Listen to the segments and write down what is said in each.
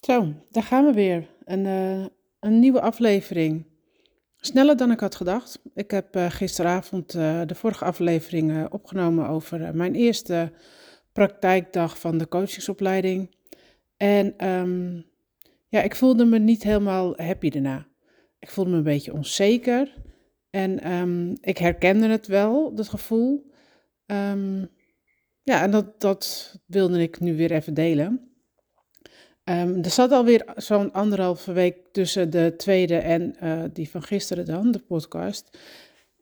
Zo, daar gaan we weer. Een, eh, een nieuwe aflevering. Sneller dan ik had gedacht. Ik heb eh, gisteravond eh, de vorige aflevering opgenomen over mijn eerste praktijkdag van de coachingsopleiding. En ehm, ja, ik voelde me niet helemaal happy daarna. Ik voelde me een beetje onzeker. En ehm, ik herkende het wel, dat gevoel. Ehm, ja, en dat, dat wilde ik nu weer even delen. Ehm, er zat alweer zo'n anderhalve week tussen de tweede en eh, die van gisteren dan, de podcast.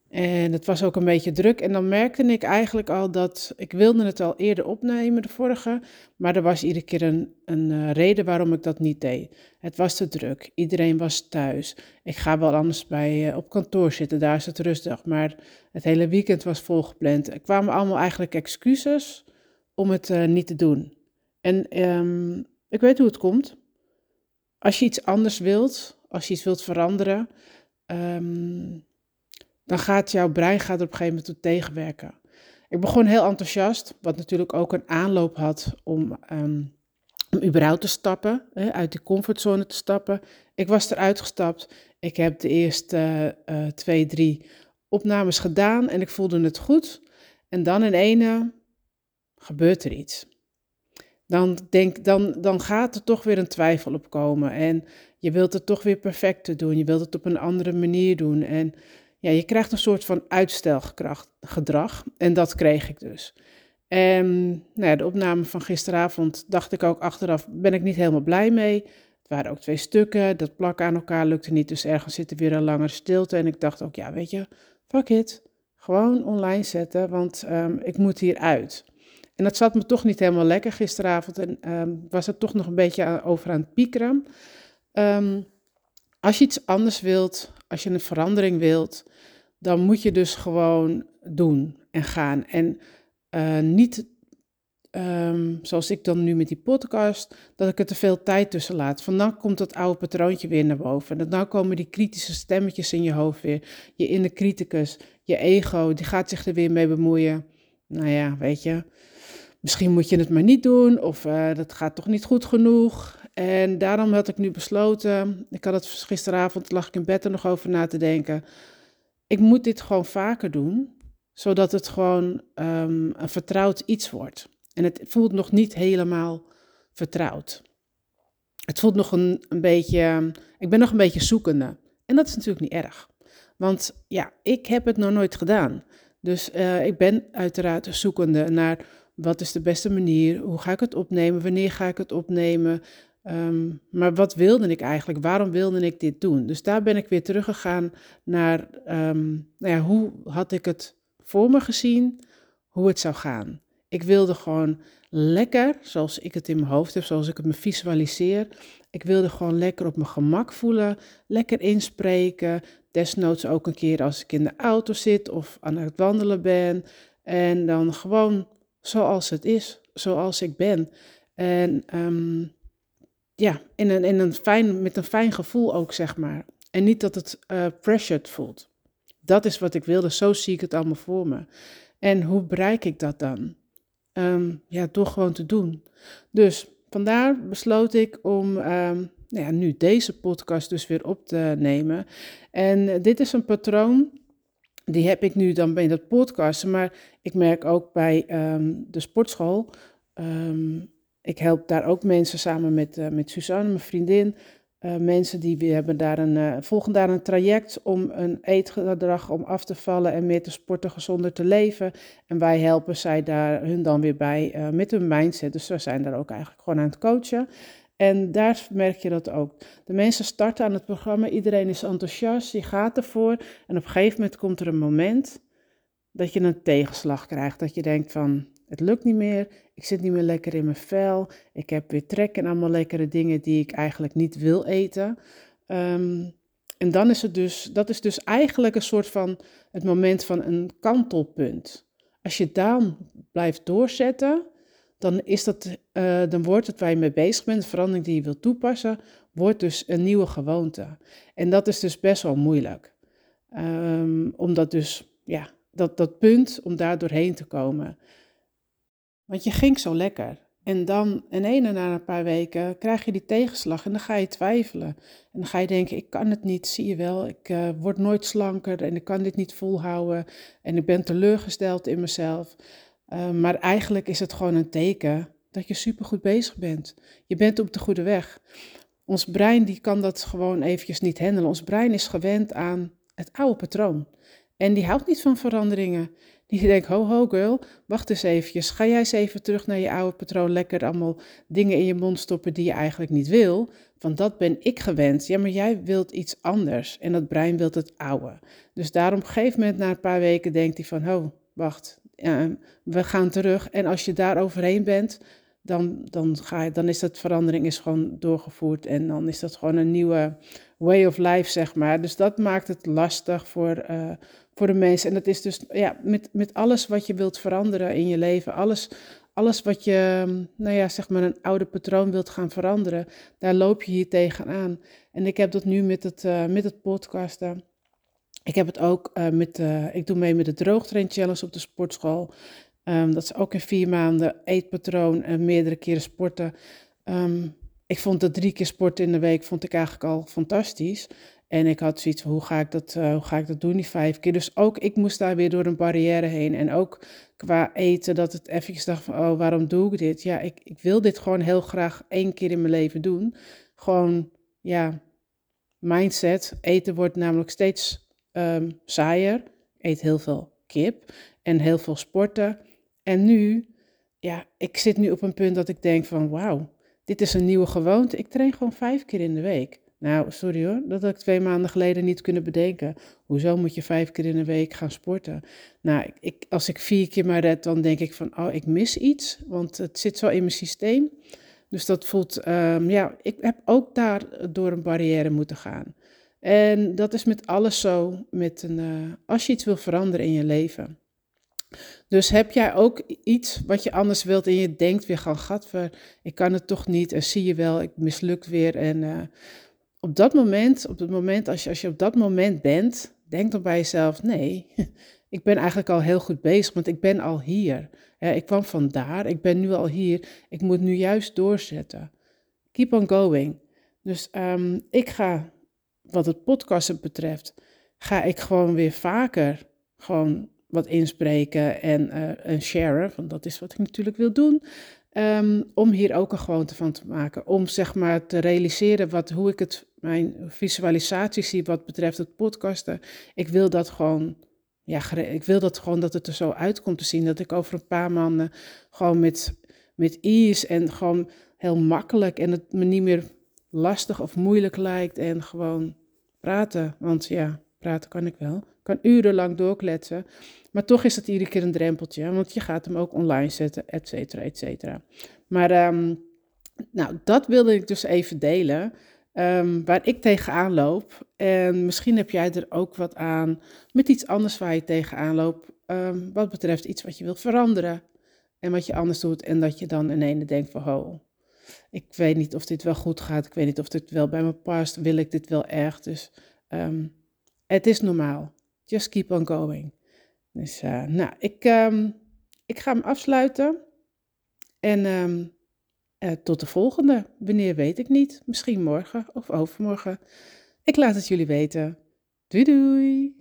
En het was ook een beetje druk. En dan merkte ik eigenlijk al dat ik wilde het al eerder opnemen, de vorige. Maar er was iedere keer een, een eh, reden waarom ik dat niet deed. Het was te druk. Iedereen was thuis. Ik ga wel anders bij, uh, op kantoor zitten, daar is het rustig. Maar het hele weekend was volgepland. Er kwamen allemaal eigenlijk excuses om het niet te doen. En um, ik weet hoe het komt. Als je iets anders wilt, als je iets wilt veranderen, um, dan gaat jouw brein gaat op een gegeven moment tegenwerken. Ik begon heel enthousiast, wat natuurlijk ook een aanloop had om, um, om überhaupt te stappen, hè, uit die comfortzone te stappen. Ik was eruit gestapt. Ik heb de eerste uh, twee, drie opnames gedaan en ik voelde het goed. En dan in ene gebeurt er iets dan, denk, dan, dan gaat er toch weer een twijfel op komen. En je wilt het toch weer perfect doen. Je wilt het op een andere manier doen. En ja, je krijgt een soort van uitstelgedrag. En dat kreeg ik dus. En nou ja, de opname van gisteravond dacht ik ook achteraf, ben ik niet helemaal blij mee. Het waren ook twee stukken, dat plakken aan elkaar lukte niet. Dus ergens zit er weer een langere stilte. En ik dacht ook, ja weet je, fuck it. Gewoon online zetten, want um, ik moet hier uit. En dat zat me toch niet helemaal lekker gisteravond. En um, was er toch nog een beetje over aan het piekeren. Um, als je iets anders wilt, als je een verandering wilt, dan moet je dus gewoon doen en gaan. En uh, niet, um, zoals ik dan nu met die podcast, dat ik er te veel tijd tussen laat. Van dan komt dat oude patroontje weer naar boven. En dan komen die kritische stemmetjes in je hoofd weer. Je inner criticus, je ego, die gaat zich er weer mee bemoeien. Nou ja, weet je misschien moet je het maar niet doen of uh, dat gaat toch niet goed genoeg. En daarom had ik nu besloten, ik had het gisteravond, lag ik in bed er nog over na te denken. Ik moet dit gewoon vaker doen, zodat het gewoon um, een vertrouwd iets wordt. En het voelt nog niet helemaal vertrouwd. Het voelt nog een, een beetje, ik ben nog een beetje zoekende. En dat is natuurlijk niet erg. Want ja, ik heb het nog nooit gedaan. Dus uh, ik ben uiteraard zoekende naar wat is de beste manier? Hoe ga ik het opnemen? Wanneer ga ik het opnemen? Um, maar wat wilde ik eigenlijk? Waarom wilde ik dit doen? Dus daar ben ik weer teruggegaan naar um, nou ja, hoe had ik het voor me gezien, hoe het zou gaan. Ik wilde gewoon lekker, zoals ik het in mijn hoofd heb, zoals ik het me visualiseer. Ik wilde gewoon lekker op mijn gemak voelen, lekker inspreken. Desnoods ook een keer als ik in de auto zit of aan het wandelen ben. En dan gewoon zoals het is, zoals ik ben. En um, ja, in een, in een fijn, met een fijn gevoel ook, zeg maar. En niet dat het uh, pressured voelt. Dat is wat ik wilde, zo zie ik het allemaal voor me. En hoe bereik ik dat dan? Um, ja, door gewoon te doen. Dus vandaar besloot ik om um, nou ja, nu deze podcast dus weer op te nemen. En dit is een patroon die heb ik nu dan bij dat podcasten, maar ik merk ook bij um, de sportschool. Um, ik help daar ook mensen samen met, uh, met Suzanne, mijn vriendin. Uh, mensen die we hebben daar een, uh, volgen daar een traject om een eetgedrag om af te vallen en meer te sporten, gezonder te leven. En wij helpen zij daar hun dan weer bij met hun mindset. Dus we zijn daar ook eigenlijk gewoon aan het coachen. En daar merk je dat ook. De mensen starten aan het programma, iedereen is enthousiast, je gaat ervoor. En op een gegeven moment komt er een moment dat je een tegenslag krijgt. Dat je denkt van, het lukt niet meer, ik zit niet meer lekker in mijn vel, ik heb weer trek in allemaal lekkere dingen die ik eigenlijk niet wil eten. Um, en dan is het dus, dat is dus eigenlijk een soort van het moment van een kantelpunt. Als je dan blijft doorzetten, dan, is dat, uh, dan wordt het waar je mee bezig bent, de verandering die je wilt toepassen, wordt dus een nieuwe gewoonte. En dat is dus best wel moeilijk. Um, omdat dus, ja, dat, dat punt om daar doorheen te komen. Want je ging zo lekker. En dan in ene na een paar weken krijg je die tegenslag en dan ga je twijfelen. En dan ga je denken, ik kan het niet, zie je wel, ik uh, word nooit slanker en ik kan dit niet volhouden. En ik ben teleurgesteld in mezelf. Uh, maar eigenlijk is het gewoon een teken dat je supergoed bezig bent. Je bent op de goede weg. Ons brein die kan dat gewoon eventjes niet handelen. Ons brein is gewend aan het oude patroon. En die houdt niet van veranderingen. Die denkt, ho ho girl, wacht eens eventjes. Ga jij eens even terug naar je oude patroon. Lekker allemaal dingen in je mond stoppen die je eigenlijk niet wil. Want dat ben ik gewend. Ja, maar jij wilt iets anders. En dat brein wil het oude. Dus daarom op een gegeven moment na een paar weken denkt hij van, ho, wacht. We gaan terug. En als je daar overheen bent, dan, dan, ga je, dan is dat verandering is gewoon doorgevoerd. En dan is dat gewoon een nieuwe way of life, zeg maar. Dus dat maakt het lastig voor, uh, voor de mensen. En dat is dus ja, met, met alles wat je wilt veranderen in je leven, alles, alles wat je, nou ja, zeg maar een oude patroon wilt gaan veranderen, daar loop je hier tegenaan. En ik heb dat nu met het, uh, met het podcasten. Ik heb het ook uh, met, uh, ik doe mee met de droogtrain challenge op de sportschool. Um, dat is ook in vier maanden eetpatroon en meerdere keren sporten. Um, ik vond dat drie keer sporten in de week vond ik eigenlijk al fantastisch. En ik had zoiets van, hoe ga ik dat, uh, hoe ga ik dat doen, die vijf keer? Dus ook ik moest daar weer door een barrière heen. En ook qua eten, dat het eventjes dacht van, oh, waarom doe ik dit? Ja, ik, ik wil dit gewoon heel graag één keer in mijn leven doen. Gewoon, ja, mindset. Eten wordt namelijk steeds um, saaier. Eet heel veel kip en heel veel sporten. En nu, ja, ik zit nu op een punt dat ik denk van, wauw, dit is een nieuwe gewoonte. Ik train gewoon vijf keer in de week. Nou, sorry hoor, dat had ik twee maanden geleden niet kunnen bedenken. Hoezo moet je vijf keer in de week gaan sporten? Nou, ik, als ik vier keer maar red, dan denk ik van, oh, ik mis iets, want het zit zo in mijn systeem. Dus dat voelt, um, ja, ik heb ook daar door een barrière moeten gaan. En dat is met alles zo, met een, uh, als je iets wil veranderen in je leven. Dus heb jij ook iets wat je anders wilt en je denkt weer gaan, gatver, ik kan het toch niet en zie je wel, ik mislukt weer. En uh, op dat moment, op het moment als je, als je op dat moment bent, denk dan bij jezelf, nee, ik ben eigenlijk al heel goed bezig, want ik ben al hier. ik kwam vandaar, ik ben nu al hier, ik moet nu juist doorzetten. Keep on going. Dus um, ik ga, wat het podcasten betreft, ga ik gewoon weer vaker gewoon wat inspreken en, uh, en sharen, want dat is wat ik natuurlijk wil doen. Um, om hier ook een gewoonte van te maken. Om zeg maar te realiseren wat, hoe ik het, mijn visualisatie zie wat betreft het podcasten. Ik wil dat gewoon, ja, ik wil dat gewoon dat het er zo uitkomt te zien. Dat ik over een paar maanden gewoon met, met ease en gewoon heel makkelijk en het me niet meer lastig of moeilijk lijkt. En gewoon praten. Want ja, praten kan ik wel. Kan urenlang doorkletsen. Maar toch is het iedere keer een drempeltje, want je gaat hem ook online zetten, et cetera, et cetera. Maar um, nou, dat wilde ik dus even delen, um, waar ik tegenaan loop. En misschien heb jij er ook wat aan met iets anders waar je tegenaan loopt, um, wat betreft iets wat je wilt veranderen en wat je anders doet. En dat je dan in ene denkt van, ho, ik weet niet of dit wel goed gaat, ik weet niet of dit wel bij me past, wil ik dit wel erg. Dus het is normaal. Just keep on going. Dus uh, nou, ik, um, ik ga hem afsluiten. En um, uh, tot de volgende. Wanneer weet ik niet. Misschien morgen of overmorgen. Ik laat het jullie weten. Doei doei!